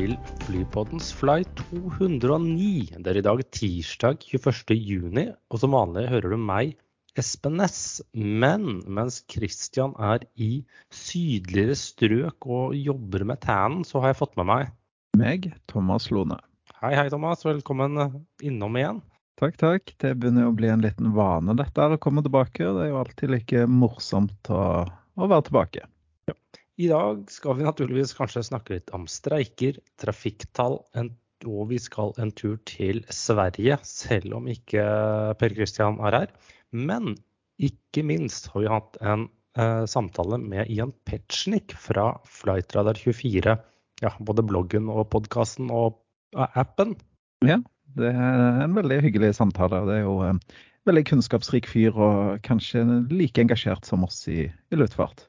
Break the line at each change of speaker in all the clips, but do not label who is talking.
til Flypoddens Fly 209. Det er i dag tirsdag 21.6, og som vanlig hører du meg, Espen Næss. Men mens Christian er i sydligere strøk og jobber med tannen, så har jeg fått med meg
Meg, Thomas Lone.
Hei, hei, Thomas. Velkommen innom igjen.
Takk, takk. Det begynner å bli en liten vane dette å komme tilbake. Det er jo alltid like morsomt å, å være tilbake.
I dag skal vi naturligvis kanskje snakke litt om streiker, trafikktall, og vi skal en tur til Sverige, selv om ikke Per Christian er her. Men ikke minst har vi hatt en eh, samtale med Ian Petschnik fra Flightradar24. Ja, både bloggen og podkasten og appen.
Ja, det er en veldig hyggelig samtale. Det er jo en veldig kunnskapsrik fyr, og kanskje like engasjert som oss i, i luftfart.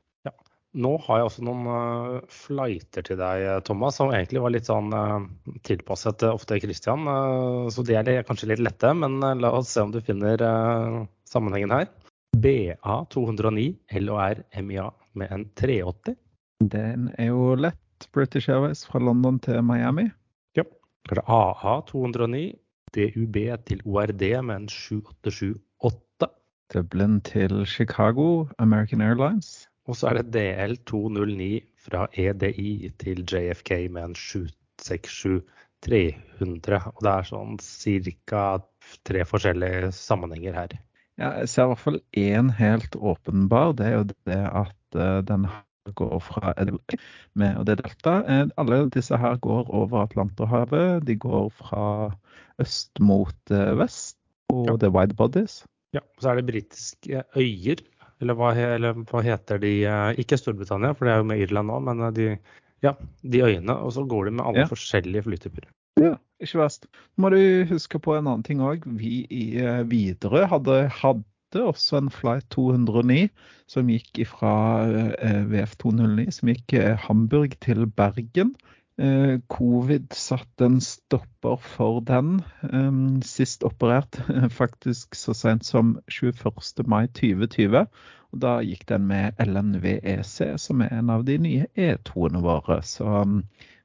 Nå har jeg også noen uh, flighter til deg, Thomas, som egentlig var litt sånn uh, tilpasset uh, ofte Christian. Så de er kanskje litt lette, men la oss se om du finner sammenhengen her. BA209 LOR MIA med en 380.
Den er jo lett British Airways fra London til Miami.
Ja. Så er det AA209 DUB til ORD med en 7878.
Dublin til Chicago, American Airlines.
Og så er det DL209 fra EDI til JFK med en 767-300. Og det er sånn ca. tre forskjellige sammenhenger her.
Ja, jeg ser i hvert fall én helt åpenbar. Det er jo det at uh, den går fra med, og det delta. Alle disse her går over Atlanterhavet. De går fra øst mot uh, vest, og ja. det er wide bodies.
Ja, så er det britiske øyer eller hva, eller hva, heter de Ikke Storbritannia, for det er jo med Irland nå, men de, ja, de øyene. Og så går de med alle ja. forskjellige flytyper.
Ja, ikke verst. Nå må du huske på en annen ting òg. Vi i Widerøe hadde, hadde også en flight 209 som gikk fra VF 209, som gikk Hamburg til Bergen. Covid satte en stopper for den. Sist operert faktisk så sent som 21. mai 2020. Og da gikk den med LNVEC, som er en av de nye E2-ene våre. Så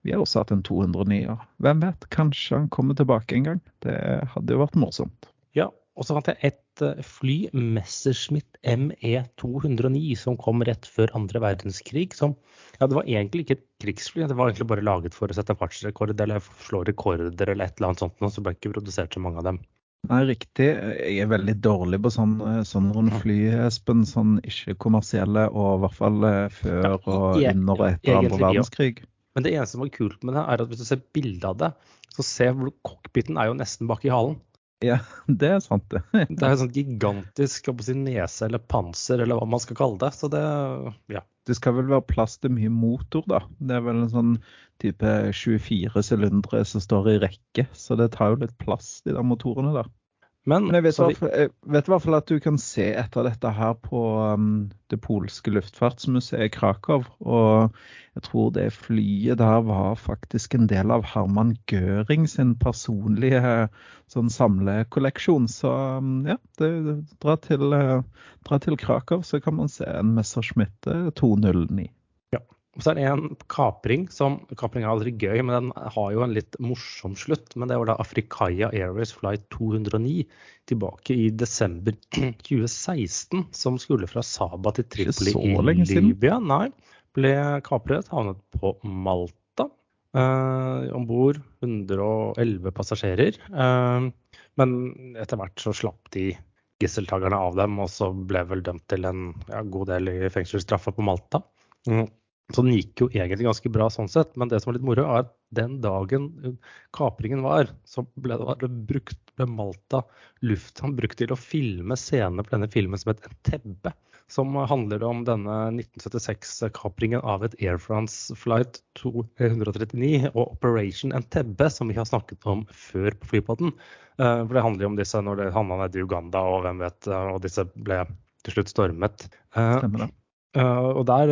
vi har også hatt en 209. Hvem vet, kanskje han kommer tilbake en gang. Det hadde jo vært morsomt.
Og så fant jeg et fly, Messerschmitt ME209, som kom rett før andre verdenskrig. Som, ja, det var egentlig ikke et krigsfly, det var egentlig bare laget for å sette fartsrekord eller slå rekorder eller et eller annet sånt, og så ble ikke produsert så mange av dem.
Nei, riktig. Jeg er veldig dårlig på sånn, sånn rundt fly, Espen. Sånn ikke-kommersielle, og i hvert fall før og under og etter andre verdenskrig.
Men det eneste som var kult med det, er at hvis du ser bilde av det, så ser du cockpiten er jo nesten bak i halen.
Ja, det er sant, det.
det er en sånn gigantisk si, nese eller panser, eller hva man skal kalle det. Så det, ja.
Det skal vel være plass til mye motor, da. Det er vel en sånn type 24 sylindere som står i rekke, så det tar jo litt plass, de der motorene der. Men, Men jeg, vet vi... jeg, vet i hvert fall at du kan se etter dette her på um, det polske luftfartsmuseet i Krakow. Og jeg tror det flyet der var faktisk en del av Herman Göring sin personlige sånn samlekolleksjon. Så um, ja, det, dra, til, uh, dra til Krakow, så kan man se en Messerschmitt 209.
Og så er det en kapring som Kapring er aldri gøy, men den har jo en litt morsom slutt. Men det var da Afrikaya Airways Flight 209 tilbake i desember 2016. Som skulle fra Saba til Tripoli i Libya. Nei, ble kapret, havnet på Malta. Eh, Om bord 111 passasjerer. Eh, men etter hvert så slapp de gisseltakerne av dem, og så ble vel dømt til en ja, god del i fengselsstraffa på Malta. Mm. Så den gikk jo egentlig ganske bra sånn sett, men det som var litt moro, er at den dagen kapringen var, så ble det brukt ble Malta lufthavn brukt til å filme scenene på denne filmen som het Entebbe. Som handler om denne 1976-kapringen av et Air France flight 239 og Operation Entebbe, som vi har snakket om før på flypodden. Eh, for det handler jo om disse når det handla nede i Uganda og hvem vet, eh, og disse ble til slutt stormet. Eh, Stemmer det. Og der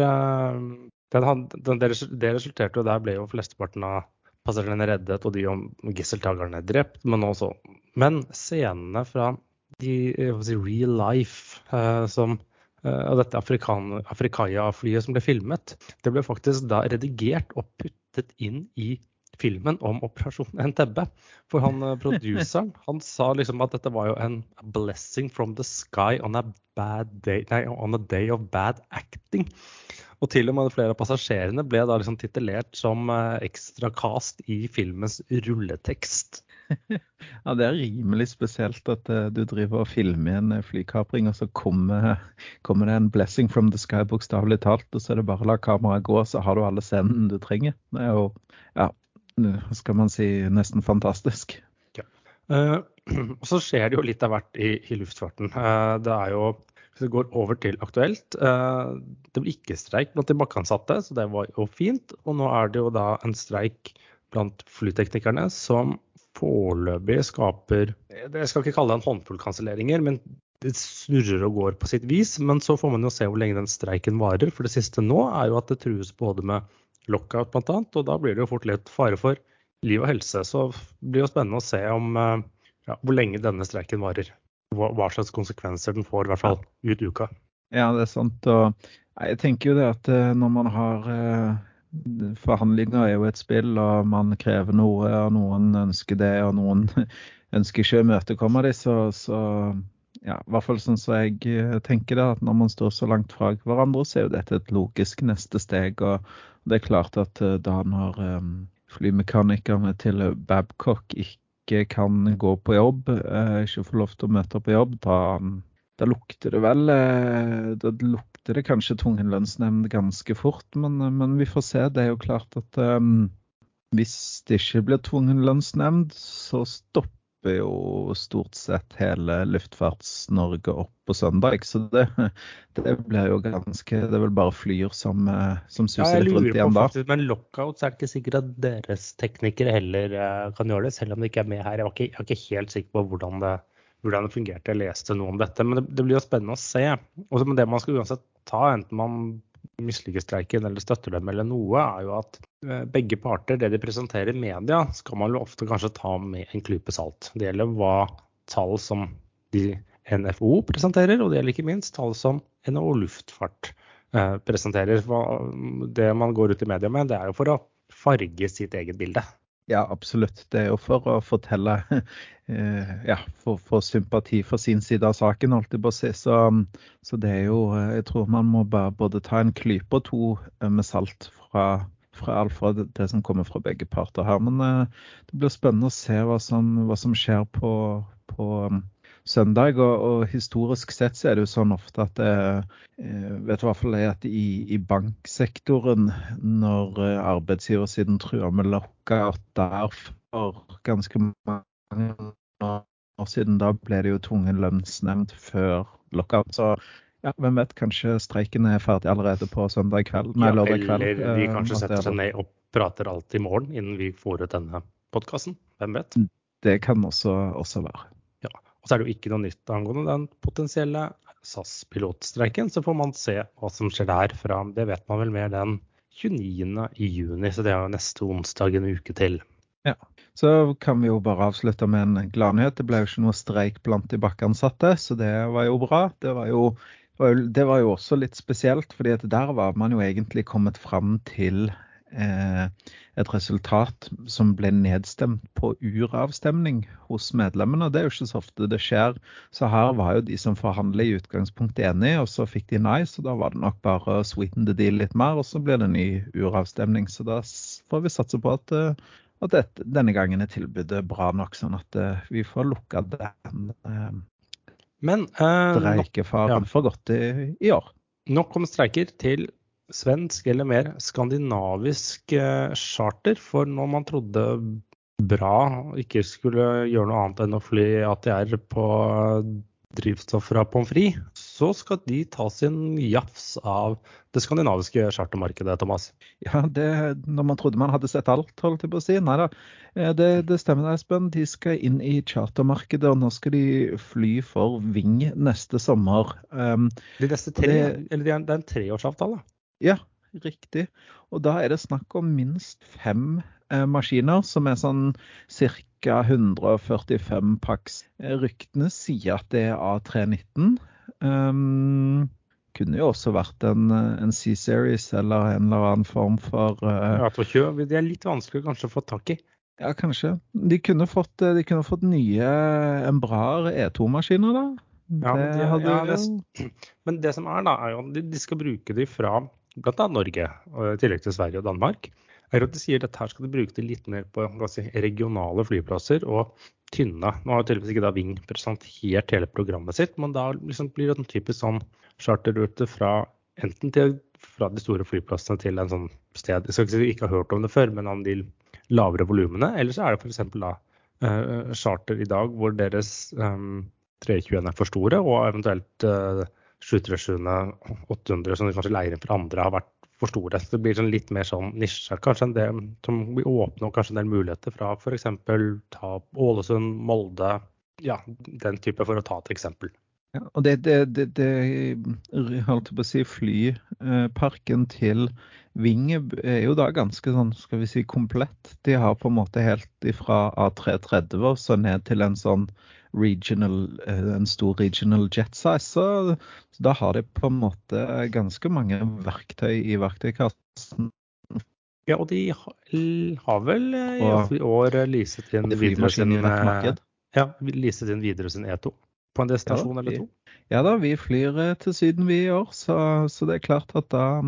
den, den, det, resulterte jo der ble jo flesteparten av passasjerene reddet og de om gisseltakerne drept. Men også Men scenene fra de si, real life eh, som eh, dette Afrikaya-flyet som ble filmet, det ble faktisk da redigert og puttet inn i filmen om Operasjon Entebbe. For han eh, produseren han sa liksom at dette var jo en blessing from the sky on a, bad day, nei, on a day of bad acting. Og til og med flere av passasjerene ble da liksom titulert som eh, ekstra cast i filmens rulletekst.
Ja, Det er rimelig spesielt at uh, du driver og filmer en flykapring, og så kommer, kommer, det en 'blessing from the sky', bokstavelig talt, og så er det bare å la kameraet gå, så har du alle scenene du trenger. Det er jo ja, skal man si, nesten fantastisk.
Ja. Uh, så skjer det jo litt av hvert i, i luftfarten. Uh, det er jo hvis vi går over til aktuelt. Uh, det ble ikke streik blant de bakkeansatte, så det var jo fint. Og nå er det jo da en streik blant flyteknikerne som foreløpig skaper Jeg skal ikke kalle det en håndfull kanselleringer, men det snurrer og går på sitt vis. Men så får man jo se hvor lenge den streiken varer. For det siste nå er jo at det trues både med lockout bl.a. Og da blir det jo fort litt fare for liv og helse. Så det blir jo spennende å se om eh, ja, hvor lenge denne streiken varer. Hva, slags konsekvenser den får, i hvert fall ut uka.
Ja, det er sant. Og jeg tenker jo det at eh, når man har eh, Forhandlinger er jo et spill, og man krever noe, og noen ønsker det, og noen ønsker ikke å imøtekomme dem, så, så ja, i hvert fall sånn som jeg tenker det, at når man står så langt fra hverandre, så er jo dette et logisk neste steg. Og det er klart at eh, da når flymekanikerne til Babcock ikke kan gå på jobb, uh, ikke får lov til å møte på jobb, da, da lukter det vel uh, Da lukter det kanskje tvungen lønnsnemnd ganske fort, men, men, vi får se. Det er jo klart at um, hvis det ikke blir tvungen lønnsnemnd, så stopper stopper jo stort sett hele Luftfarts-Norge opp på søndag. Så det, det, blir jo ganske Det er vel bare Flyr som, eh, som suser ja, litt rundt igjen da.
Faktisk, men lockouts er det ikke sikkert at deres teknikere heller uh, kan gjøre det, selv om de ikke er med her. Jeg var ikke, jeg var ikke helt sikker på hvordan det, hvordan det fungerte. Jeg leste noe om dette. Men det, det blir jo spennende å se. Også, men det man skal uansett ta, enten man misliker streiken eller støtter dem eller noe, er jo at eh, begge parter, det de presenterer i media, skal man jo ofte kanskje ta med en klype salt. Det gjelder hva tall som de NFO presenterer, og det gjelder ikke minst tall som NHO Luftfart eh, presenterer. Det man går ut i media med, det er jo for å farge sitt eget bilde.
Ja, absolutt. Det er jo for å fortelle eh, Ja, få sympati for sin side av saken, holdt jeg på å si. Så, så, det er jo Jeg tror man må bare både ta en klype og to eh, med salt fra, fra alt fra det, det, som kommer fra begge parter her. Men eh, det blir spennende å se hva som, hva som skjer på, på søndag. Og, og, historisk sett så er det jo sånn ofte at det, eh, vet i hvert fall at i, i banksektoren, når eh, arbeidsgiversiden truer med lockout der for ganske mange år siden, da ble det jo tvungen lønnsnemnd før lockout. Så ja, hvem vet, kanskje streiken er ferdig allerede på søndag kveld?
Nei, lørdag kveld. Eller de kanskje eh, setter seg ned og prater alt i morgen innen vi får ut denne podkasten. Hvem vet?
Det kan også, også være.
Og så er det jo ikke noe nytt angående den potensielle SAS-pilotstreiken. Så får man se hva som skjer der fra Det vet man vel mer den 29. i juni, så det er jo neste onsdag en uke til.
Ja, Så kan vi jo bare avslutte med en gladnyhet. Det ble jo ikke noe streik blant de bakkeansatte, så det var jo bra. Det var jo, det var jo også litt spesielt, fordi der var man jo egentlig kommet fram til et resultat som ble nedstemt på uravstemning hos medlemmene. Det er jo ikke så ofte det skjer. Så her var jo de som forhandler i utgangspunktet enige, og så fikk de nei. Så da var det nok bare å sweeten the deal litt mer, og så blir det ny uravstemning. Så da får vi satse på at, eh, at dette, denne gangen er tilbudet bra nok, sånn at eh, vi får lukka den
Men, uh,
streikefaren ja. for godt i, i år.
Nok om streiker til svensk eller mer skandinavisk eh, charter. For når man trodde Bra ikke skulle gjøre noe annet enn å fly ATR på drivstoff fra pommes frites, så skal de ta sin jafs av det skandinaviske chartermarkedet, Thomas.
Ja, det, når man trodde man hadde sett alt, holdt jeg på å si. Nei da, eh, det, det stemmer, Espen. De skal inn i chartermarkedet, og nå skal de fly for Ving neste sommer. Um,
de neste tre, det, eller det er en treårsavtale?
Ja, riktig. Og da er det snakk om minst fem eh, maskiner, som er sånn ca. 145 pax. Ryktene sier at det er A319. Um, kunne jo også vært en, en C-series eller en eller annen form for uh,
Ja, Det er litt vanskelig kanskje å få tak i.
Ja, kanskje. De kunne fått, de kunne fått nye Embrar E2-maskiner, da.
Ja, men, de,
hadde
ja, det, men det som er, da, er jo at de, de skal bruke de fra bl.a. Norge, i tillegg til Sverige og Danmark. Er at De sier at her skal de bruke det litt mer på si, regionale flyplasser og tynne. Nå har tydeligvis ikke da Ving presentert hele programmet sitt, men da liksom blir det en typisk sånn charterrute fra enten til fra de store flyplassene til en sånn sted Jeg skal ikke si vi ikke har hørt om det før, men om de lavere volumene. Eller så er det f.eks. da uh, charter i dag hvor deres um, 321 er for store, og eventuelt uh, 737 800 som de kanskje leier inn for andre, har vært for store. Så det blir sånn litt mer sånn nisje kanskje en del som blir åpne og kanskje en del muligheter fra f.eks. ta Ålesund, Molde, ja, den type, for å ta et eksempel.
Ja, og det, det, det, det holdt på å si, flyparken til Vinge er jo da ganske sånn, skal vi si, komplett. De har på en måte helt ifra A330 og så ned til en sånn regional, eh, en stor regional jet size. Så, da har de på en måte ganske mange verktøy i verktøykassen.
Ja, og de har vel eh, i år leaset inn videre sin, eh, ja, leaset inn videre sin E2 på en destinasjon ja, eller to?
Ja da, vi flyr til Syden vi i år, så, så, det er klart at da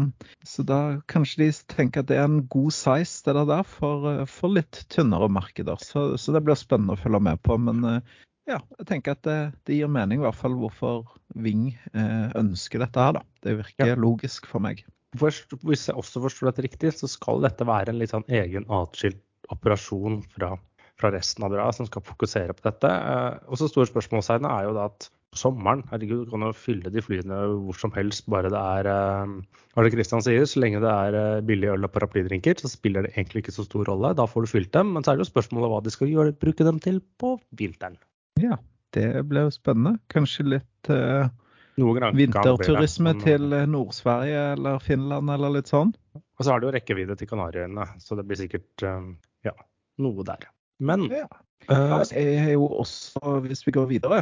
Så da kanskje de tenker at det er en god size det der for, for litt tynnere markeder. Så, så, det blir spennende å følge med på. Men ja, jeg tenker at det, det, gir mening i hvert fall hvorfor Ving eh, ønsker dette her, da. Det virker ja. logisk for meg.
Først, hvis jeg også forstår dette riktig, så skal dette være en litt sånn egen atskilt operasjon fra, fra resten av bra som skal fokusere på dette. Eh, og så store spørsmålstegnet er jo da at sommeren, herregud, du kan jo fylle de flyene hvor som helst, bare det er eh, hva det Kristian sier, så lenge det er eh, billig øl og paraplydrinker, så spiller det egentlig ikke så stor rolle. Da får du fylt dem, men så er det jo spørsmålet hva de skal gjøre, bruke dem til på vinteren.
Ja, det blir jo spennende. Kanskje litt uh, vinterturisme til eh, Nord-Sverige eller Finland eller litt sånn.
Og så har det jo rekkevidde til Kanariøyene, så det blir sikkert uh, ja, noe der. Men
ja. Uh, jeg er jo også, hvis vi går videre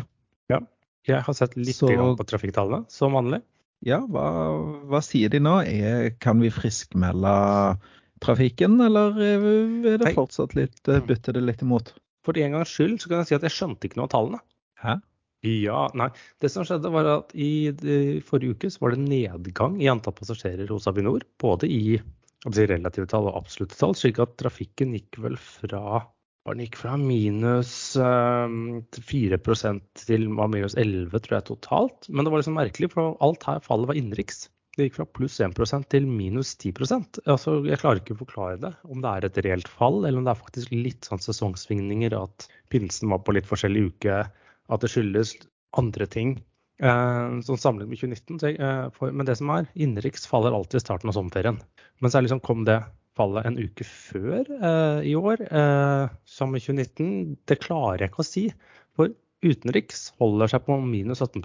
Ja, jeg har sett litt så, på trafikktallene, som vanlig.
Ja, hva, hva sier de nå? Er, kan vi friskmelde trafikken, eller er det fortsatt litt, bytter det litt imot?
For en gangs skyld så kan jeg si at jeg skjønte ikke noe av tallene.
Hæ?
Ja, nei. Det som skjedde var at i forrige uke så var det nedgang i antall passasjerer hos Avinor. Både i si, relative tall og absolutte tall, slik at trafikken gikk vel fra den gikk fra minus øh, 4% til minus 11 tror jeg totalt. Men det var liksom merkelig, for alt her fallet var innenriks. Det gikk fra pluss 1% til minus 10% altså, Jeg klarer ikke å forklare det, om det er et reelt fall, eller om det er faktisk litt sånn sesongsvingninger, at pinsen var på litt forskjellig uke, at det skyldes andre ting. Eh, sånn sammenlignet med 2019. Så, eh, for, men det som er, innenriks faller alltid i starten av sommerferien. Men så liksom, kom det fallet en uke før eh, i år, eh, som i 2019. Det klarer jeg ikke å si. For utenriks holder seg på minus 18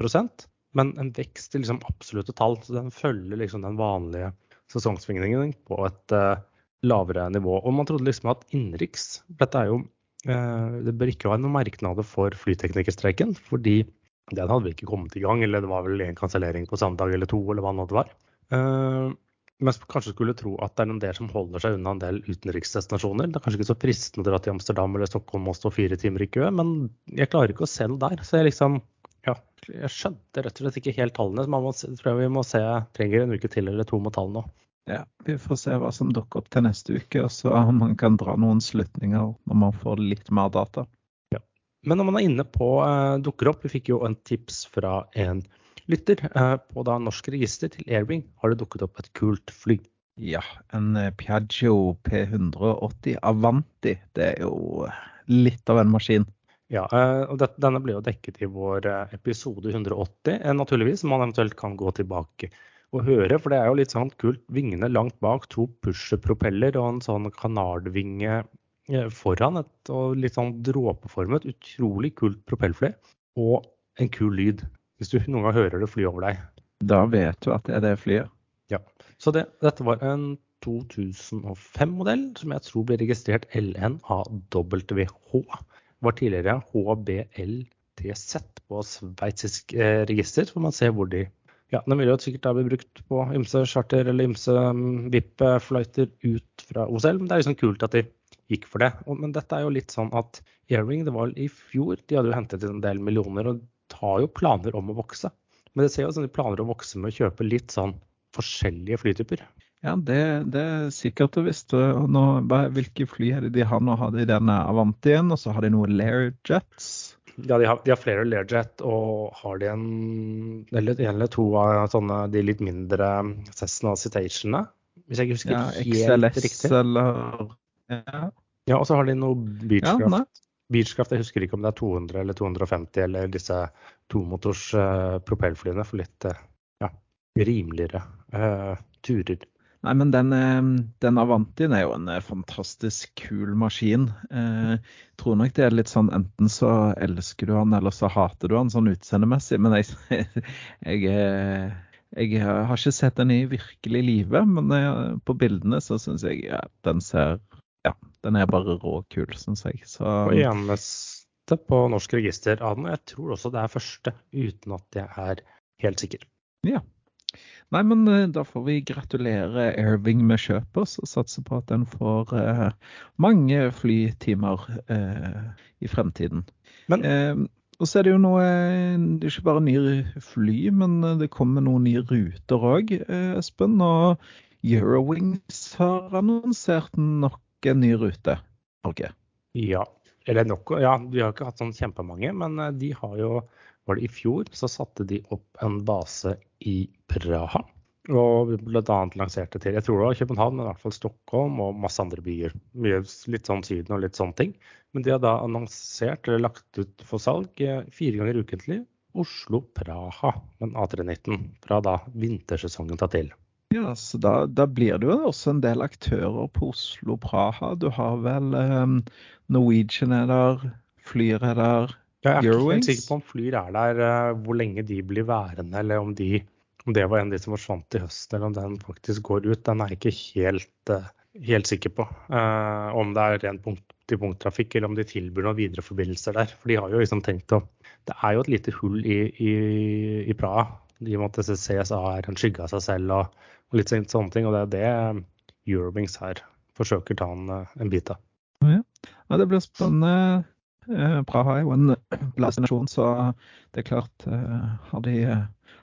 men en vekst i liksom absolutte tall. Så den følger liksom den vanlige sesongsvingningen på et uh, lavere nivå. Og man trodde liksom at innenriks Dette er jo uh, Det bør ikke være noen merknader for flyteknikerstreiken, fordi den hadde vi ikke kommet i gang. Eller det var vel en kansellering på samme dag eller to, eller hva nå det var. Uh, men kanskje skulle tro at det er en del som holder seg unna en del utenriksdestinasjoner. Det er kanskje ikke så fristende å dra til Amsterdam eller Stockholm og stå fire timer i kø, men jeg klarer ikke å se noe der. Så jeg liksom ja, jeg skjønte rett og slett ikke helt tallene. Så man må, tror jeg vi må se, trenger en uke til eller to med tallene.
Ja, Vi får se hva som dukker opp til neste uke, og så om man kan dra noen slutninger når man får litt mer data.
Ja. Men når man er inne på eh, dukker opp, vi fikk jo en tips fra en lytter. eh, på da norsk register til Airwing har det dukket opp et kult fly.
Ja, en eh, Piaggio P180 Avanti. Det er jo litt av en maskin.
Ja, eh, og Denne ble jo dekket i vår eh, episode 180, eh, naturligvis, som man eventuelt kan gå tilbake og høre. For det er jo litt sånn kult. Vingene langt bak, to pusherpropeller og en sånn kanardvinge foran. Et, og litt sånn dråpeformet. Utrolig kult propellfly. Og en kul lyd. Hvis du noen gang hører det fly over deg.
Da vet du at det er det flyet.
Ja. Så det, dette var en 2005-modell som jeg tror ble registrert LNAWH var tidligere HBLTZ på sveitsisk eh, register, får man se hvor de Ja, den vil jo sikkert da bli brukt på ymse charter eller ymse mm, VIP-flighter ut fra OCL. Men det er liksom kult at de gikk for det. Men dette er jo litt sånn at Airwing, det var i fjor, de hadde jo hentet inn en del millioner og har jo planer om å vokse. Men det ser jo ut som de planer å vokse med å kjøpe litt sånn forskjellige flytyper.
Ja, det, det er sikkert og visst. Nå, hvilke fly er det de har nå? Har de denne Avantien, og så har de noen Learjets?
Ja, de har, de har flere Learjet, og har de en eller, en eller to av sånne de litt mindre Cessna Citationene? Hvis jeg ikke husker
Ja,
helt
XLS
riktig.
eller ja.
Ja, og så har de noe
Ja,
Beechcraft.
nei.
Beechcraft, jeg husker ikke om det er 200 eller 250 eller disse tomotors uh, propellflyene for litt uh, ja, rimeligere uh, turer.
Nei, men den, eh, den Avantien er jo en eh, fantastisk kul maskin. Eh, Jeg tror nok det er litt sånn enten så elsker du han, eller så hater du han sånn utseendemessig. Men jeg, jeg, eh, jeg har ikke sett den i virkelig live, men eh, på bildene så syns jeg ja, den ser Ja, den er bare råkul, syns jeg. Så
Og eneste på norsk register av den, jeg tror også det er første, uten at jeg er helt sikker.
ja. Nei, men eh, da får vi gratulere Airwing med kjøpet, og satse på at den får eh, mange flytimer eh, i fremtiden.
Men
Eh, og så er det jo noe Det er ikke bare nye fly, men eh, det kommer noen nye ruter òg, eh, Espen. Og Eurowings har annonsert nok en ny rute. Norge.
ja, eller nok Ja, vi har ikke hatt sånn kjempemange, men eh, de har jo Var det i fjor, så satte de opp en base i Praha. Og bl.a. lanserte til jeg tror det var København, men i hvert fall Stockholm og masse andre byer. Mye litt sånn Syden og litt sånne ting. Men de har da annonsert eller lagt ut for salg eh, fire ganger ukentlig Oslo-Praha, en A319, fra da vintersesongen tar til.
Ja, så da, da blir det jo også en del aktører på Oslo-Praha. Du har vel um, Norwegian er der, Flyr er der.
Jeg er ikke helt sikker på om Flyr er der, eh, hvor lenge de blir værende, eller om, de, om det var en av de som forsvant i høst, eller om den faktisk går ut. Den er jeg ikke helt, eh, helt sikker på. Uh, om det er ren punkt-til-punkt-trafikk, eller om de tilbyr noen videreforbindelser der. For de har jo liksom tenkt å Det er jo et lite hull i, i, i Praha. I og med at CSA er en skygge av seg selv og, og litt sånn- sånne ting. Og det er det Eurowings her forsøker å ta en, en bit av.
Ja, det blir spennende. Praha er jo en destinasjon, så det er klart eh, har, de,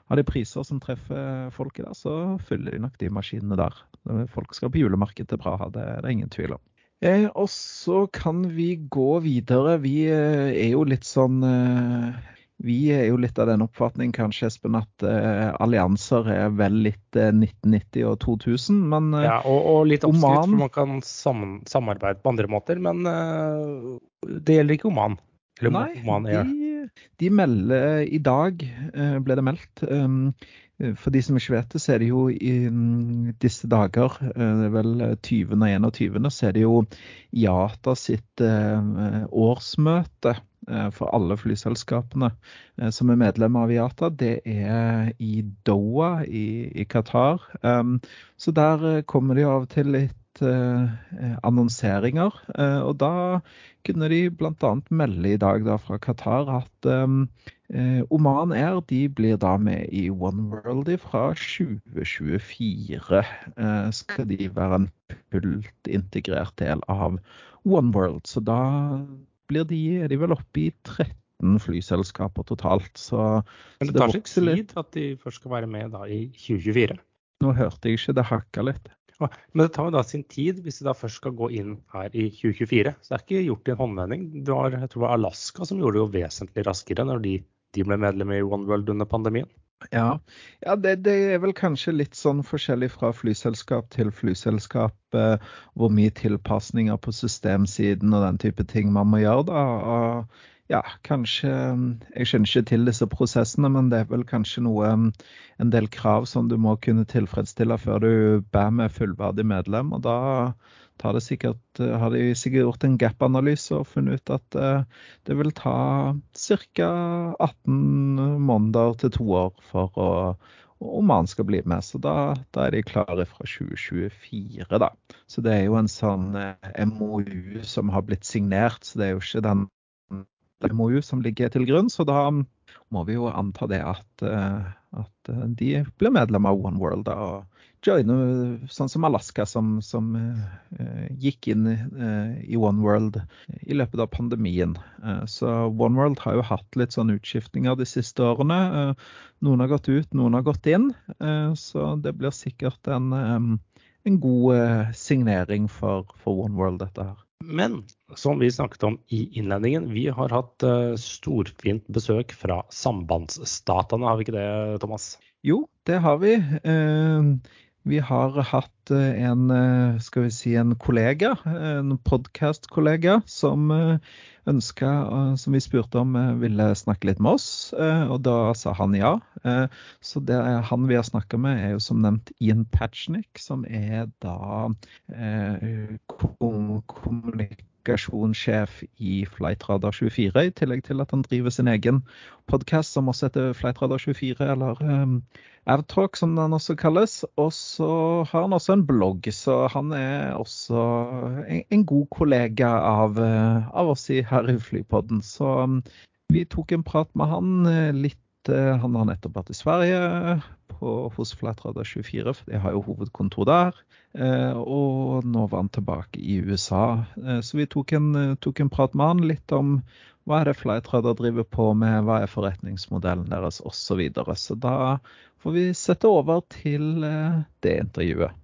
har de priser som treffer folket der, så fyller de nok de maskinene der. Folk skal på julemarked til Praha, det er det ingen tvil om. Eh, og så kan vi gå videre. Vi eh, er jo litt sånn eh, Vi er jo litt av den oppfatning kanskje, Espen, at eh, allianser er vel litt eh, 1990 og 2000, men eh,
Ja, og, og litt oppskrytt, for man kan sam samarbeide på andre måter, men eh, det gjelder ikke Oman. Eller
Nei, de, de melder i dag, eh, ble det meldt. Um, For de som ikke vet det, så er det jo i mm, disse dager, eh, det er vel 20. og 21., så er det jo IATA sitt eh, årsmøte eh, for alle flyselskapene eh, som er medlemmer av IATA. Det er i Doha i, i Qatar. Så der kommer kommer de av og til litt eh, eh, annonseringer. eh, Og da kunne de bl.a. melde i dag da fra Qatar at eh, Oman Air de blir da med i One World fra 2024. Eh, skal de være en fullt integrert del av One World. Så da blir de, er de vel oppe i 13 flyselskaper totalt. Så
det tar
litt.
tid at de først skal være med da i 2024.
nå hørte jeg ikke, det hakka litt.
Men det tar jo da sin tid hvis vi da først skal gå inn her i 2024. Så det er ikke gjort i en håndvending. Det var, jeg tror det var Alaska som gjorde det jo vesentlig raskere når de, de ble medlem i One World under pandemien.
Ja, ja det, det er vel kanskje litt sånn forskjellig fra flyselskap til flyselskap eh, hvor mye tilpasninger på systemsiden og den type ting man må gjøre. da. Og, ja, kanskje Jeg kjenner ikke til disse prosessene, men det er vel kanskje noe en del krav som du må kunne tilfredsstille før du bærer med fullverdig medlem. og da tar det sikkert, har de sikkert gjort en gap-analyse og funnet ut at det vil ta ca. 18 måneder til to år for å om man skal bli med. Så da, da er de klare fra 2024, da. Så det er jo en sånn eh, MOU som har blitt signert, så det er jo ikke den MOU som ligger til grunn. Så da må vi jo anta det at, eh, At uh, de blir medlem av One World da, og joiner sånn som Alaska, som, som uh, gikk inn i One World i løpet av pandemien. så One World har jo hatt litt sånn utskiftninger de siste årene. noen har gått ut, noen har gått inn. så det blir sikkert en, um, en god signering for, for One World, dette her.
Men som vi snakket om i innledningen, vi har hatt uh, storfint besøk fra sambandsstatene, har vi ikke det, Thomas?
Jo, det har vi. Vi har hatt eh, en, skal vi si, en kollega, en podkast-kollega, som ønska, som vi spurte om ville snakke litt med oss. Og da sa han ja. Så det han vi har snakka med, er jo som nevnt Ian Patchnick, som er da kommunikasjon kommunikasjonssjef i Flightradar24, i tillegg til at han driver sin egen podkast som også heter Flightradar24, eller um, Avtalk som den også kalles. Og så har han også en blogg, så han er også en, en god kollega av, uh, av oss her i Flypodden. Så um, vi tok en prat med han uh, litt Han har nettopp vært i Sverige på, hos Flatrada24, for de har jo hovedkontor der. Eh, og nå var han tilbake i USA. Eh, så vi tok en, eh, tok en prat med han litt om hva er det Flightrader driver på med, hva er forretningsmodellen deres osv. Så, videre. så da får vi sette over til det intervjuet.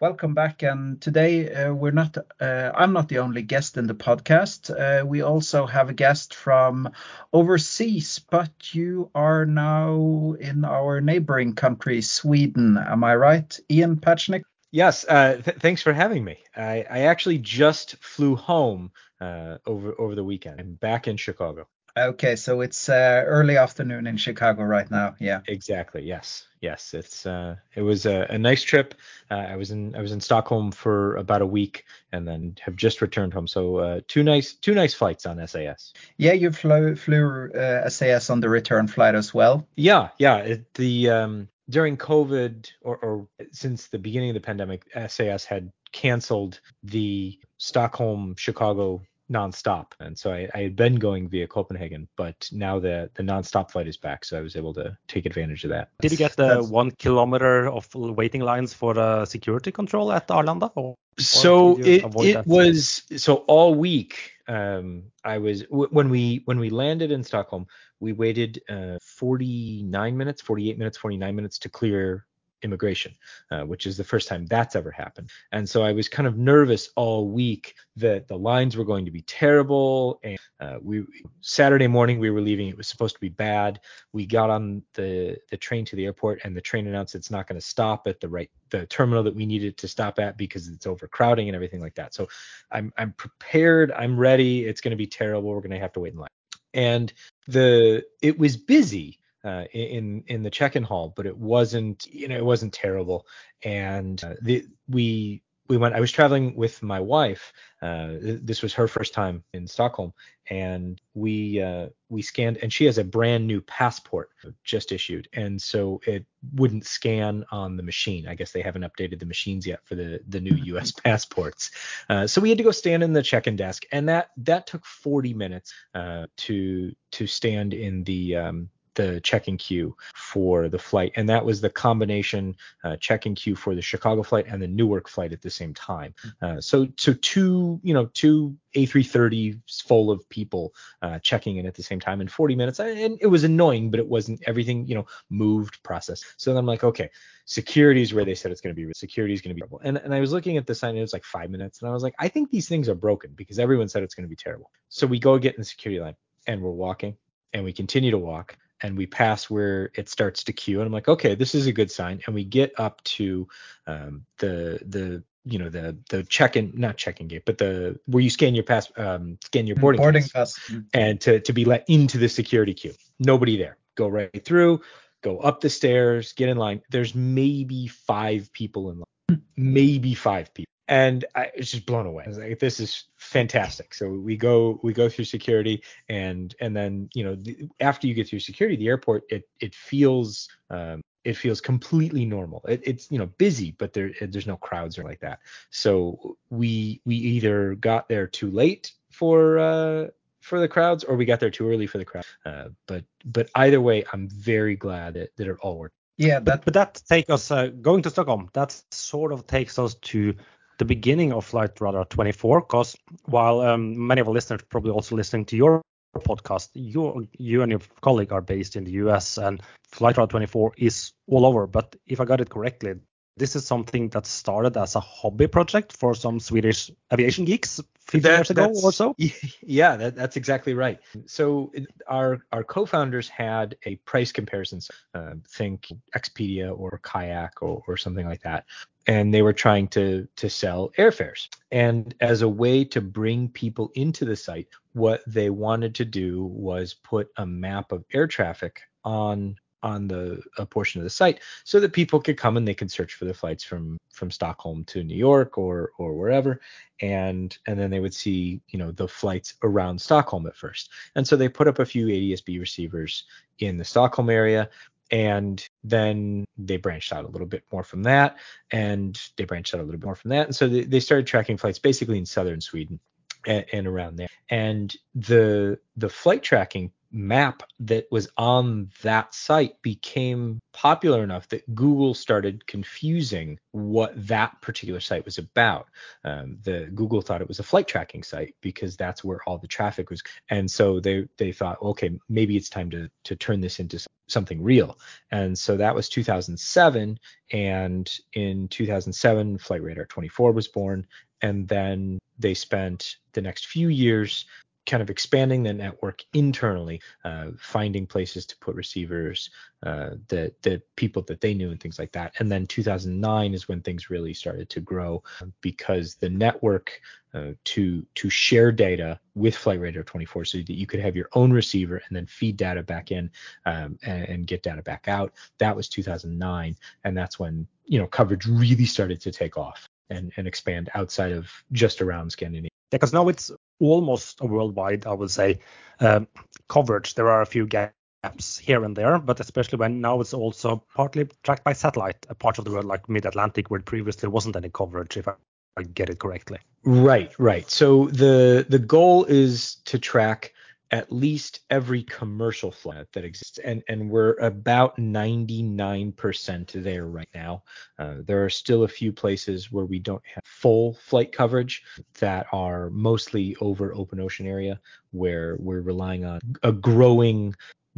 Welcome back, and today uh, we're not. Uh, I'm not the only guest in the podcast. Uh, we also have a guest from overseas, but you are now in our neighboring country, Sweden. Am I right, Ian Petchenik?
Yes. Uh, th- thanks for having me. I, I, actually just flew home uh, over over the weekend. I'm back in Chicago.
Okay, so it's uh, early afternoon in Chicago right now. Yeah.
Exactly. Yes. Yes. It's uh, it was a, a nice trip. Uh, I was in I was in Stockholm for about a week and then have just returned home. So uh, two nice two nice flights on SAS.
Yeah, you flew flew SAS uh, on the return flight as well.
Yeah. Yeah. It, the um, during COVID or, or since the beginning of the pandemic, SAS had canceled the Stockholm Chicago nonstop. And so I, I, had been going via Copenhagen, but now the the nonstop flight is back, so I was able to take advantage of that.
Did you get the That's... one kilometer of waiting lines for the security control at Arlanda? Or,
so or it it was so all week. Um, I was when we when we landed in Stockholm, we waited uh, 49 minutes, 48 minutes, 49 minutes to clear immigration, uh, which is the first time that's ever happened. And so I was kind of nervous all week that the lines were going to be terrible. And uh, we Saturday morning we were leaving. It was supposed to be bad. We got on the the train to the airport, and the train announced it's not going to stop at the right the terminal that we needed to stop at because it's overcrowding and everything like that. So I'm I'm prepared. I'm ready. It's going to be terrible. We're going to have to wait in line. And the it was busy uh, in in the check-in hall, but it wasn't you know it wasn't terrible. And uh, the, we we went. I was traveling with my wife. Uh, this was her first time in Stockholm, and we uh, we scanned. And she has a brand new passport just issued, and so it wouldn't scan on the machine. I guess they haven't updated the machines yet for the the new U.S. passports. Uh, so we had to go stand in the check-in desk, and that that took 40 minutes uh, to to stand in the um, the check-in queue for the flight, and that was the combination uh, check-in queue for the Chicago flight and the Newark flight at the same time. Uh, so so two you know two A330s full of people uh, checking in at the same time in 40 minutes, and it was annoying, but it wasn't everything you know moved process. So then I'm like, okay, security is where they said it's going to be. Security is going to be terrible. And and I was looking at the sign, and it was like five minutes, and I was like, I think these things are broken because everyone said it's going to be terrible. So we go get in the security line, and we're walking, and we continue to walk and we pass where it starts to queue and i'm like okay this is a good sign and we get up to um, the the you know the the check-in not check-in gate but the where you scan your pass um, scan your boarding, boarding pass, pass and to to be let into the security queue. Nobody there. Go right through go up the stairs get in line. There's maybe five people in line. Maybe five people and I was just blown away. I was like, this is fantastic. So we go we go through security, and and then you know the, after you get through security, the airport it it feels um, it feels completely normal. It, it's you know busy, but there there's no crowds or like that. So we we either got there too late for uh, for the crowds or we got there too early for the crowd. Uh, but but either way, I'm very glad that, that it all worked.
Yeah, that, but that takes us uh, going to Stockholm. That sort of takes us to the beginning of Flight Radar 24, because while um, many of our listeners probably also listening to your podcast, you you and your colleague are based in the US, and Flight Radar 24 is all over. But if I got it correctly, this is something that started as a hobby project for some Swedish aviation geeks 15 that, years ago or so.
Yeah, that, that's exactly right. So our our co-founders had a price comparison. Uh, think Expedia or Kayak or, or something like that, and they were trying to to sell airfares. And as a way to bring people into the site, what they wanted to do was put a map of air traffic on on the a portion of the site so that people could come and they could search for the flights from from Stockholm to New York or or wherever and and then they would see you know the flights around Stockholm at first and so they put up a few ADSB receivers in the Stockholm area and then they branched out a little bit more from that and they branched out a little bit more from that and so they, they started tracking flights basically in southern Sweden and, and around there. And the the flight tracking map that was on that site became popular enough that Google started confusing what that particular site was about. Um, the Google thought it was a flight tracking site because that's where all the traffic was, and so they they thought, okay, maybe it's time to to turn this into something real. And so that was 2007, and in 2007, Flight Radar 24 was born, and then they spent the next few years kind of expanding the network internally, uh, finding places to put receivers, uh, the the people that they knew and things like that. And then 2009 is when things really started to grow because the network uh, to to share data with Flight Radar 24 so that you could have your own receiver and then feed data back in um, and, and get data back out. That was 2009, and that's when you know coverage really started to take off and, and expand outside of just around Scandinavia.
Because now it's almost a worldwide, I would say, um, coverage. There are a few gaps here and there, but especially when now it's also partly tracked by satellite, a part of the world like mid-Atlantic where previously there wasn't any coverage, if I, I get it correctly.
Right, right. So the the goal is to track at least every commercial flight that exists, and and we're about 99% there right now. Uh, there are still a few places where we don't have full flight coverage that are mostly over open ocean area, where we're relying on a growing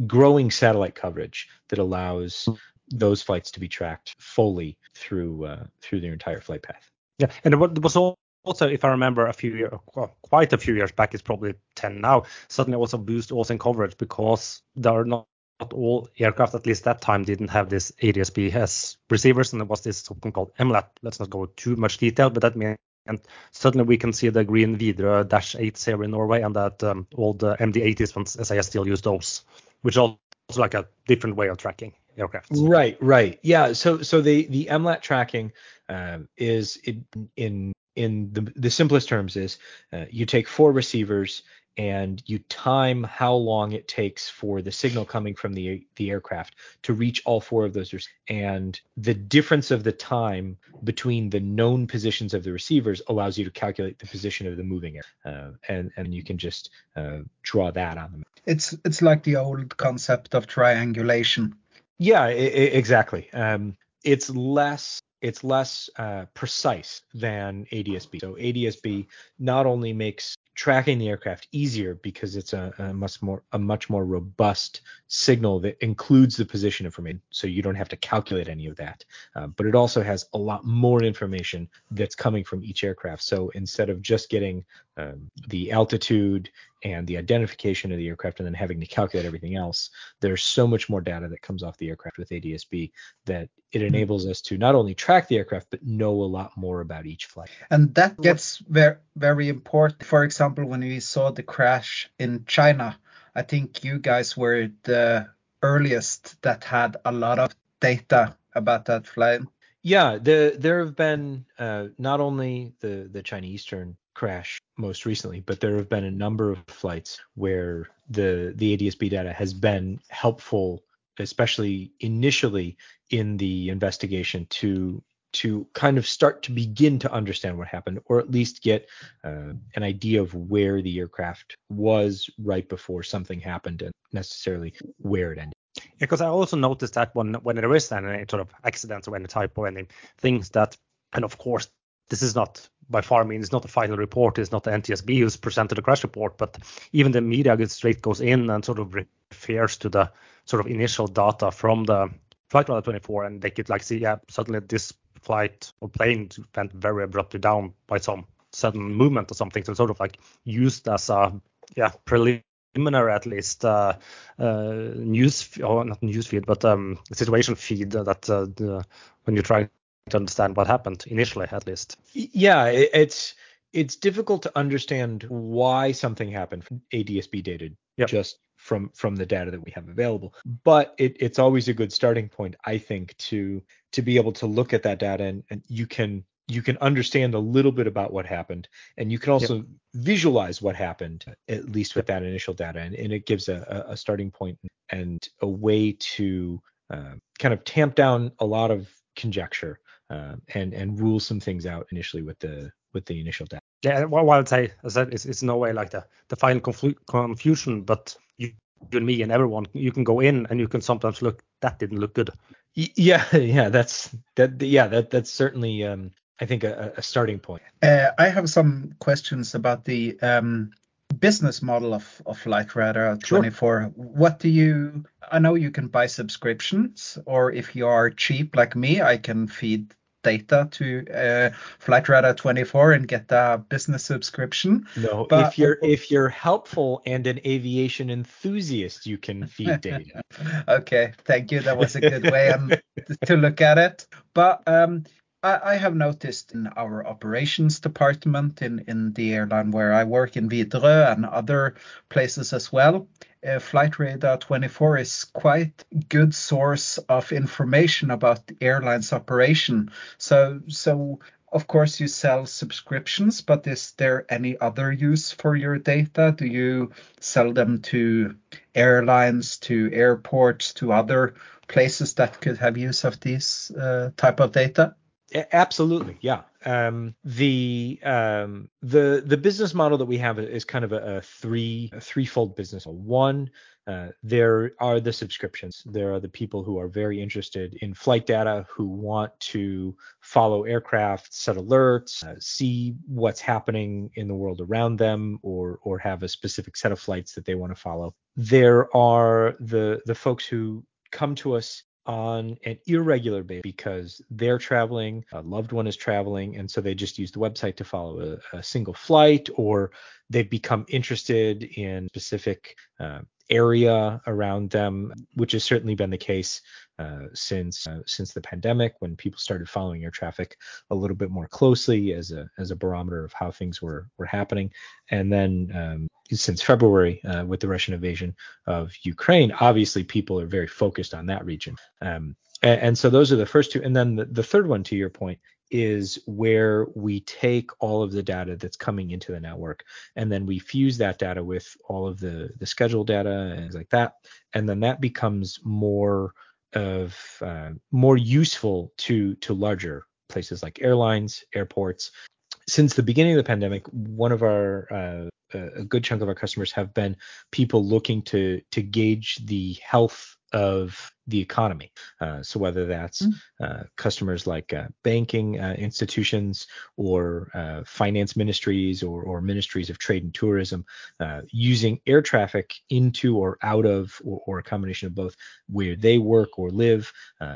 growing satellite coverage that allows those flights to be tracked fully through uh, through their entire flight path.
Yeah, and it was all also, if I remember a few years, well, quite a few years back, it's probably 10 now, suddenly also boost also in coverage because there are not, not all aircraft, at least that time, didn't have this ADSB as receivers, and there was this something called MLAT. Let's not go too much detail, but that means and suddenly we can see the green Widerøe Dash 8 here in Norway, and that um, all the MD80s from SAS still use those, which also like a different way of tracking aircraft.
Right, right, yeah. So, so the the MLAT tracking um, is in, in in the, the simplest terms is uh, you take four receivers and you time how long it takes for the signal coming from the the aircraft to reach all four of those and the difference of the time between the known positions of the receivers allows you to calculate the position of the moving air uh, and and you can just uh, draw that on them
it's it's like the old concept of triangulation.
Yeah I- I- exactly. Um, it's less it's less uh, precise than ADSB. So ADSB not only makes tracking the aircraft easier because it's a, a, much more a much more robust signal that includes the position information, so you don't have to calculate any of that. Uh, but it also has a lot more information that's coming from each aircraft. So instead of just getting um, the altitude and the identification of the aircraft and then having to calculate everything else, there's so much more data that comes off the aircraft with ADSB that it hmm. enables us to not only track the aircraft but know a lot more about each flight.
And that gets very very important. For example, when we saw the crash in China, I think you guys were the earliest that had a lot of data about that flight.
Yeah, the, there have been uh, not only the the Chinese Eastern crash most recently, but there have been a number of flights where the the ADSB data has been helpful, especially initially in the investigation to to kind of start to begin to understand what happened, or at least get uh, an idea of where the aircraft was right before something happened, and necessarily where it ended.
Because I also noticed that when when there is any sort of accidents or any type of any things that, and of course this is not by far means not the final report. It's not the NTSB who's presented the crash report, but even the media gets straight goes in and sort of refers to the sort of initial data from the Flightradar24, and they could like see, yeah, suddenly this flight or plane went very abruptly down by some sudden movement or something. So sort of like used as a yeah preliminary at least uh, uh, news or not news feed, but um, situation feed that uh, the, when you try to understand what happened initially, at least.
Yeah, it's it's difficult to understand why something happened from ADSB dated yep. just from from the data that we have available. But it, it's always a good starting point, I think, to to be able to look at that data and, and you can you can understand a little bit about what happened and you can also yep. visualize what happened at least with that initial data and, and it gives a, a starting point and a way to uh, kind of tamp down a lot of conjecture uh, and and rule some things out initially with the with the initial data.
Yeah, well, I'd say, I said, it's, it's no way like the the final confl- confusion, but you, you and me and everyone, you can go in and you can sometimes look that didn't look good.
Yeah, yeah, that's that. Yeah, that that's certainly um, I think a, a starting point.
Uh, I have some questions about the um, business model of of Flightradar24. Sure. What do you? I know you can buy subscriptions, or if you are cheap like me, I can feed data to uh, Flightradar24 and get a business subscription.
No, but, if you're if you're helpful and an aviation enthusiast, you can feed data.
okay, thank you. That was a good way um, to look at it. But um, I, have noticed in our operations department in, in the airline where I work in Widerøe and other places as well, uh, Flightradar24 is quite good source of information about the airline's operation. So, so of course you sell subscriptions, but is there any other use for your data? Do you sell them to airlines, to airports, to other places that could have use of these uh, type of data?
Absolutely, yeah. Um, the um, the the business model that we have is kind of a, a three a threefold business. One, uh, there are the subscriptions. There are the people who are very interested in flight data, who want to follow aircraft, set alerts, uh, see what's happening in the world around them, or or have a specific set of flights that they want to follow. There are the the folks who come to us on an irregular basis because they're traveling, a loved one is traveling, and so they just use the website to follow a, a single flight, or they've become interested in specific uh, area around them, which has certainly been the case uh, since uh, since the pandemic, when people started following air traffic a little bit more closely as a as a barometer of how things were were happening, and then um, since February uh, with the Russian invasion of Ukraine, obviously people are very focused on that region. Um, and, and, so those are the first two, and then the, the third one, to your point, is where we take all of the data that's coming into the network and then we fuse that data with all of the the schedule data and things like that. And then that becomes more of uh, more useful to to larger places like airlines airports. Since the beginning of the pandemic one of our uh, a good chunk of our customers have been people looking to to gauge the health of the economy. Uh, so whether that's mm. uh, customers like uh, banking uh, institutions or uh, finance ministries or, or, ministries of trade and tourism uh, using air traffic into or out of or, or, a combination of both where they work or live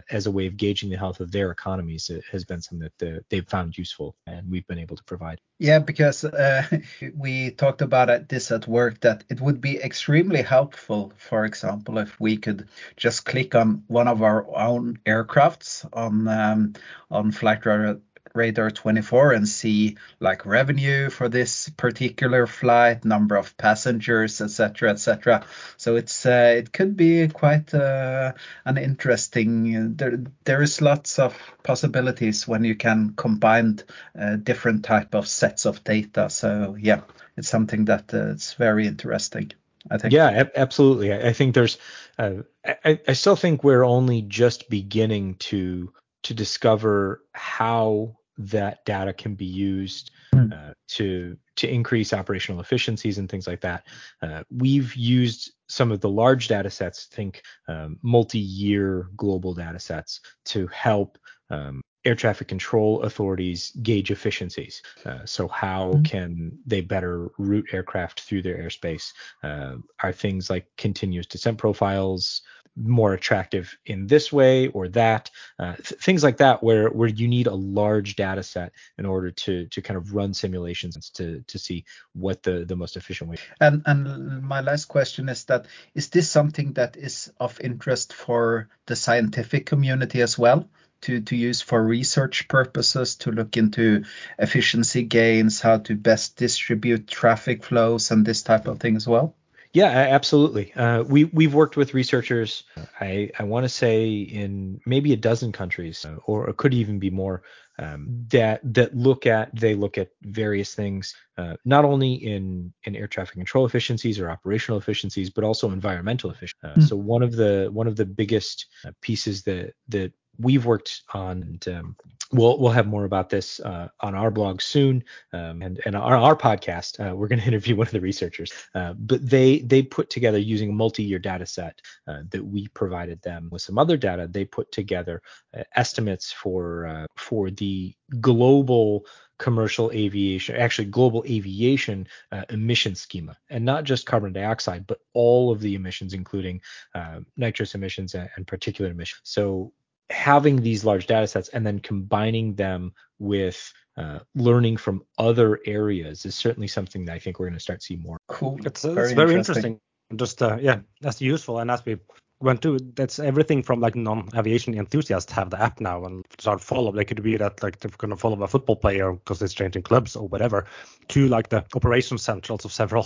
as a way of gauging the health of their economies has been something that they've found useful and we've been able to provide.
Yeah, because we talked about this at work that it would be extremely helpful, for example, if we could just click on one of our own aircrafts on um, on Flightradar, radar 24 and see like revenue for this particular flight, number of passengers, etc., etc. So it's uh, it could be quite uh, an interesting. There there is lots of possibilities when you can combine uh, different type of sets of data. So yeah, it's something that uh, it's very interesting. I think.
Yeah, absolutely. I think there's, uh, I, I still think we're only just beginning to to discover how that data can be used hmm. uh, to to increase operational efficiencies and things like that. Uh, we've used some of the large data sets, think um, multi-year global data sets, to help um, air traffic control authorities gauge efficiencies. Uh, so how mm-hmm. can they better route aircraft through their airspace? Uh, are things like continuous descent profiles more attractive in this way or that? Uh, th- things like that, where where you need a large data set in order to to kind of run simulations to to see what the the most efficient way.
And and my last question is that is this something that is of interest for the scientific community as well? To, to use for research purposes to look into efficiency gains, how to best distribute traffic flows, and this type of thing as well?
Yeah, absolutely. Uh, we we've worked with researchers. I I want to say in maybe a dozen countries, uh, or it could even be more. Um, that that look at they look at various things, uh, not only in in air traffic control efficiencies or operational efficiencies, but also environmental efficiency. Mm. So one of the one of the biggest uh, pieces that that we've worked on, and um, we'll we'll have more about this uh, on our blog soon, um, and and on our podcast, uh, we're going to interview one of the researchers. Uh, but they they put together using a multi-year data set uh, that we provided them with some other data. They put together uh, estimates for uh, for the global commercial aviation, actually global aviation uh, emission schema, and not just carbon dioxide, but all of the emissions, including uh, nitrous emissions and, and particulate emissions. So having these large data sets and then combining them with uh, learning from other areas is certainly something that I think we're going to start to see more.
Cool. It's, uh, very, it's very interesting. interesting. Just uh, yeah, that's useful. And as we went to, that's everything from like non-aviation enthusiasts have the app now and start follow. They could be that like they're going to follow a football player because it's changing clubs or whatever, to like the operations centrals of several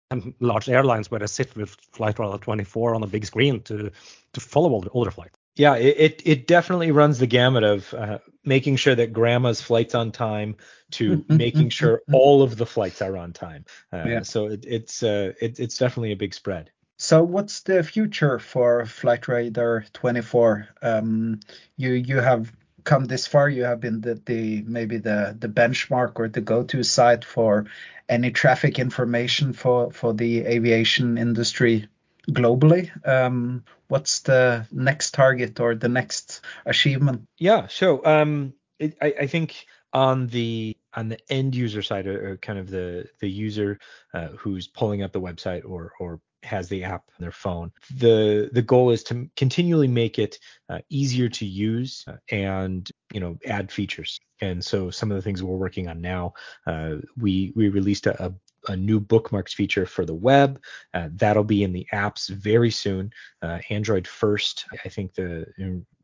large airlines where they sit with Flightradar24 on a big screen to to follow all, the, all their flights
yeah, it, it definitely runs the gamut of uh, making sure that grandma's flight's on time to making sure all of the flights are on time. Uh, yeah. So it, it's uh, it, it's definitely a big spread.
So what's the future for Flightradar24? Um, you you have come this far. You have been the, the maybe the the benchmark or the go-to site for any traffic information for for the aviation industry globally. Um, what's the next target or the next achievement?
Yeah, so um, it, I, I, think on the on the end user side, or, kind of the the user uh, who's pulling up the website or or has the app on their phone. The the goal is to continually make it uh, easier to use uh, and you know add features. And so some of the things we're working on now, uh, we we released a, a a new bookmarks feature for the web. Uh, that'll be in the apps very soon. Uh, Android first, I think the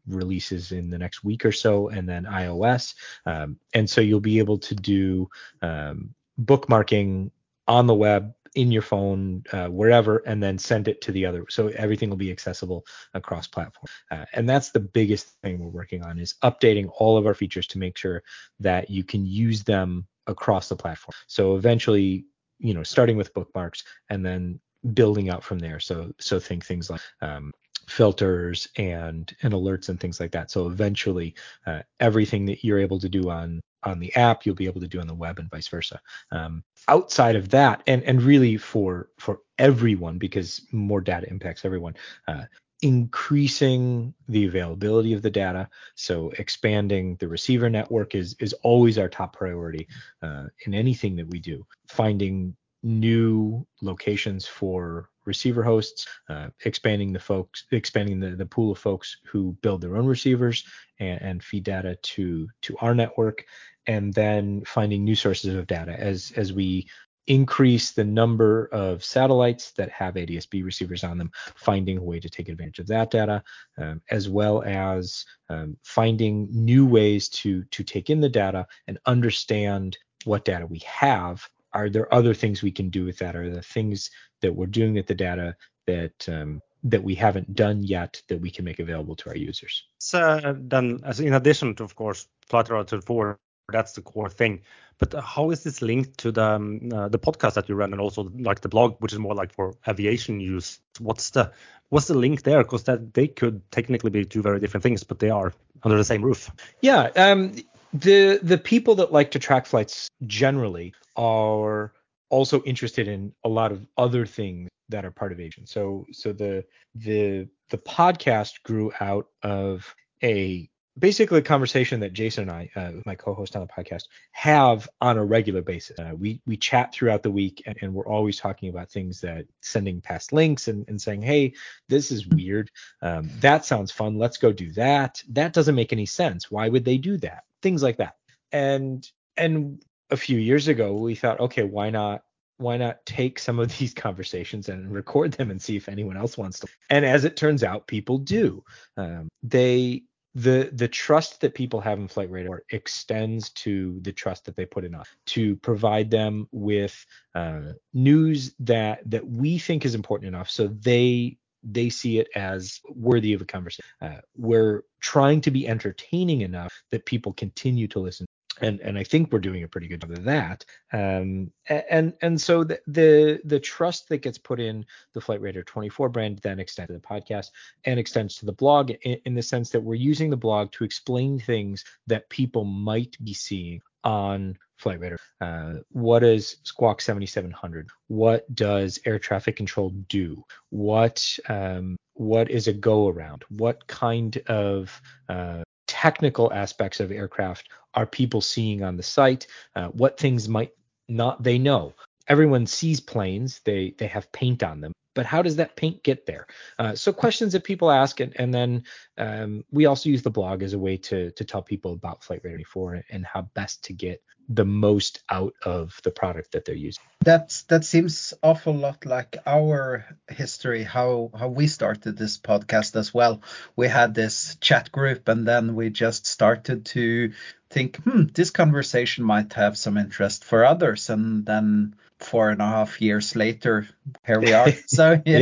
releases in the next week or so, and then iOS. Um, and so you'll be able to do um, bookmarking on the web in your phone uh, wherever and then send it to the other so everything will be accessible across platform uh, and that's the biggest thing we're working on is updating all of our features to make sure that you can use them across the platform so eventually you know starting with bookmarks and then building out from there. So so think things like um, filters and and alerts and things like that. So eventually uh, everything that you're able to do on on the app you'll be able to do on the web and vice versa. Um, outside of that and and really for for everyone because more data impacts everyone uh, increasing the availability of the data. So expanding the receiver network is is always our top priority uh, in anything that we do. Finding new locations for receiver hosts, uh, expanding the folks, expanding the, the pool of folks who build their own receivers and, and feed data to to our network, and then finding new sources of data as as we increase the number of satellites that have ADSB receivers on them, finding a way to take advantage of that data, um, as well as um, finding new ways to to take in the data and understand what data we have. Are there other things we can do with that? Are there things that we're doing with the data that um, that we haven't done yet that we can make available to our users?
So then, as in addition to, of course, Radar 24 That's the core thing. But how is this linked to the um, uh, the podcast that you run and also like the blog, which is more like for aviation use? What's the what's the link there? Because that they could technically be two very different things, but they are under the same roof.
Yeah. Um, the the people that like to track flights generally are also interested in a lot of other things that are part of Asian. So so the the the podcast grew out of a basically a conversation that Jason and I, uh, my co-host on the podcast, have on a regular basis. Uh, we we chat throughout the week, and, and, we're always talking about things that sending past links and, and saying, "Hey, this is weird. Um, that sounds fun. Let's go do that. That doesn't make any sense. Why would they do that? Things like that." And and a few years ago, we thought, okay, why not why not take some of these conversations and record them and see if anyone else wants to and as it turns out people do um, they the the trust that people have in Flightradar extends to the trust that they put in us to provide them with uh, news that that we think is important enough so they they see it as worthy of a conversation. Uh, we're trying to be entertaining enough that people continue to listen and and I think we're doing a pretty good job of that. Um, and and so the, the the trust that gets put in the Flightradar24 brand then extends to the podcast and extends to the blog in, in the sense that we're using the blog to explain things that people might be seeing on Flightradar. Uh, what is Squawk 7700? What does air traffic control do? What um, what is a go around? What kind of uh, technical aspects of aircraft are people seeing on the site? Uh, what things might not they know? Everyone sees planes; they they have paint on them, but how does that paint get there? Uh, so questions that people ask, and, and then um, we also use the blog as a way to to tell people about Flight Radar 4 and how best to get the most out of the product that they're using.
That's that seems awful lot like our history, how how we started this podcast as well. We had this chat group, and then we just started to think, hmm, this conversation might have some interest for others, and then four and a half years later, here we are. So
yeah,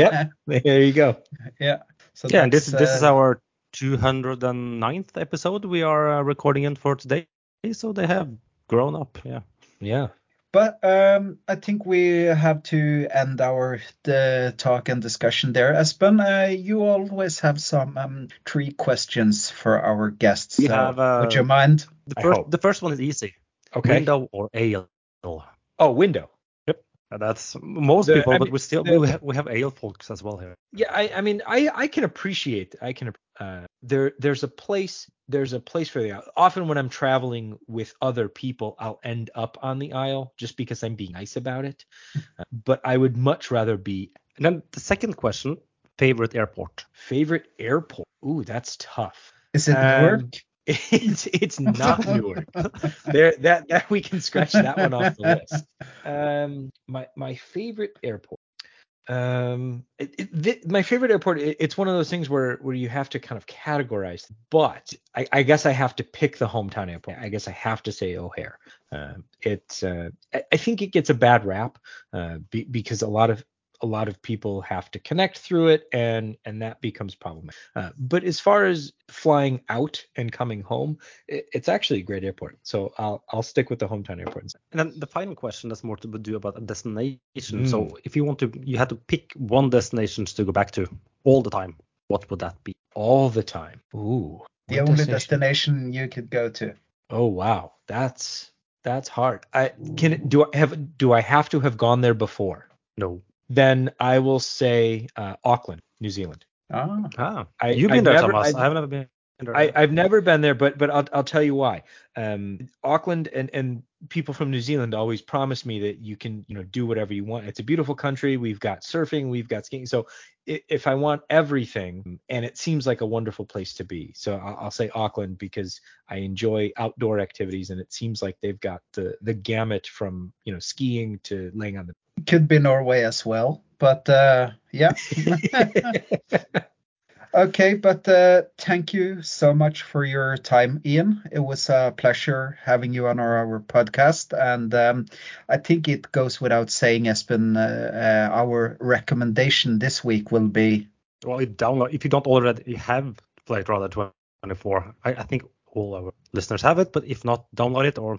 yep, there you go.
Yeah.
So yeah, and this uh, this is uh, our 209th episode we are uh, recording in for today. So they have grown up. Yeah.
Yeah.
But um, I think we have to end our the talk and discussion there. Espen, uh, you always have some um, three questions for our guests.
We have, uh,
would you mind?
The first, the first one is easy.
Okay.
Window or ale?
Oh, window. Yep.
That's most the, people, I but we still the, we, have, we have ale folks as well here.
Yeah, I, I mean, I I can appreciate. I can uh, there there's a place there's a place for the often when I'm traveling with other people, I'll end up on the aisle just because I'm being nice about it. uh, but I would much rather be.
And then the second question: favorite airport.
Favorite airport. Ooh, that's tough.
Is it um, Newark?
It's it's not Newark. there that that we can scratch that one off the list. Um, my my favorite airport. Um, it, it, th- my favorite airport. It, it's one of those things where where you have to kind of categorize. But I, I guess I have to pick the hometown airport. I guess I have to say O'Hare. Uh, it's uh, I, I think it gets a bad rap uh, be, because a lot of a lot of people have to connect through it and and that becomes problematic. Uh, but as far as flying out and coming home it, it's actually a great airport so i'll i'll stick with the hometown airport
and then the final question has more to do about a destination. Mm. so if you want to you had to pick one destination to go back to all the time what would that be?
All the time. Ooh
the only destination? destination you could go to.
Oh wow. That's that's hard. I can do i have do i have to have gone there before?
No
then I will say uh, Auckland, New Zealand.
Oh, ah. I, you've been I've there, never, Thomas. I've, I have never been.
I, have never been there, but but I'll I'll tell you why. Um, Auckland and and people from New Zealand always promise me that you can you know do whatever you want. It's a beautiful country. We've got surfing, we've got skiing. So if I want everything, and it seems like a wonderful place to be, so I'll, I'll say Auckland because I enjoy outdoor activities, and it seems like they've got the the gamut from you know skiing to laying on the
could be Norway as well, but uh, yeah. okay, but uh, thank you so much for your time, Ian. It was a pleasure having you on our, our podcast, and um, I think it goes without saying, Espen, uh, uh our recommendation this week will be.
Well, download if you don't already have Flight Radar 24. I, I think all our listeners have it, but if not, download it, or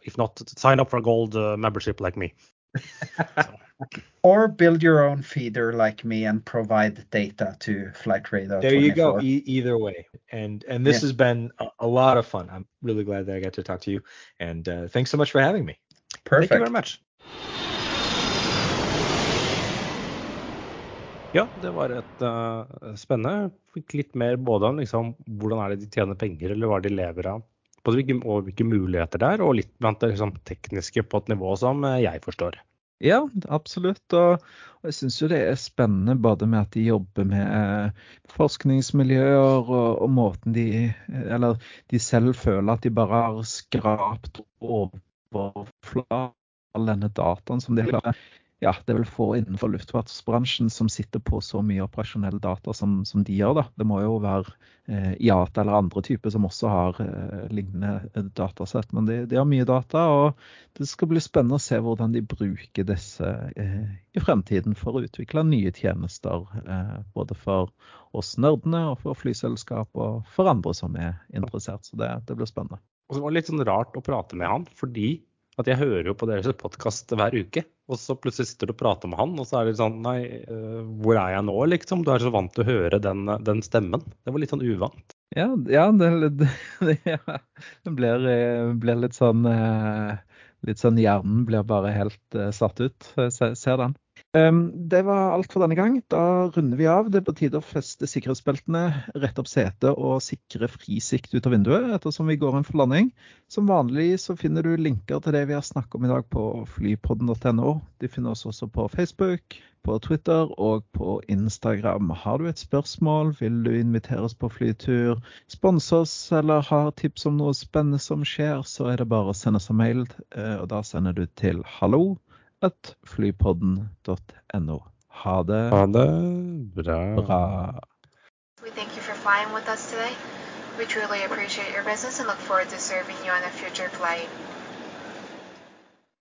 if not, sign up for a gold uh, membership like me.
or build your own feeder like me and provide data to Flightradar.
There 24. you go. E- either way, and and this yeah. has been a, a, lot of fun. I'm really glad that I got to talk to you, and uh, thanks so much for having me.
Perfect.
Thank you very much. Ja, det var et uh, spennende. Fikk litt mer både om liksom, hvordan er det de tjener penger, eller hva de lever av, på hvilke, og hvilke muligheter det er, og litt blant det liksom, tekniske på et nivå som uh, jeg forstår.
Ja, absolutt. Og, jeg syns jo det er spennende både med at de jobber med uh, forskningsmiljøer og, og, måten de Eller de selv føler at de bare har skrapt overflaten all denne dataen som de klarer ja, det er vel få innenfor luftfartsbransjen som sitter på så mye operasjonell data som, som de gjør. da. Det må jo være eh, IATA eller andre typer som også har eh, lignende datasett. Men de, de, har mye data, og det skal bli spennende å se hvordan de bruker disse eh, i fremtiden for å utvikle nye tjenester. Eh, både for oss nerdene og for flyselskap og for andre som er interessert. Så det, det blir spennende.
Og så var det litt sånn rart å prate med han, fordi at jeg hører jo på deres podkast hver uke, og så plutselig sitter du og prater med han, og så er det sånn Nei, uh, hvor er jeg nå, liksom? Du er så vant til å høre den, den stemmen. Det var litt sånn uvant.
Ja, ja det, det, ja, det blir, blir, litt sånn uh, Litt sånn hjernen blir bare helt satt ut. Jeg ser den. Um, det var alt for denne gang. Da runder vi av. Det er på tide å feste sikkerhetsbeltene, rette opp setet og sikre frisikt ut av vinduet ettersom vi går inn for landing. Som vanlig så finner du linker til det vi har snakket om i dag på flypodden.no. De finner oss også på Facebook, på Twitter og på Instagram. Har du et spørsmål, vil du invitere oss på flytur, sponse oss eller har tips om noe spennende som skjer, så er det bare å sende oss en mail, eh, og da sender du til hallo at flypodden.no. Ha det.
Ha det bra.
bra.
We thank you for flying with us today. We truly appreciate your business and look forward to serving you on a future flight.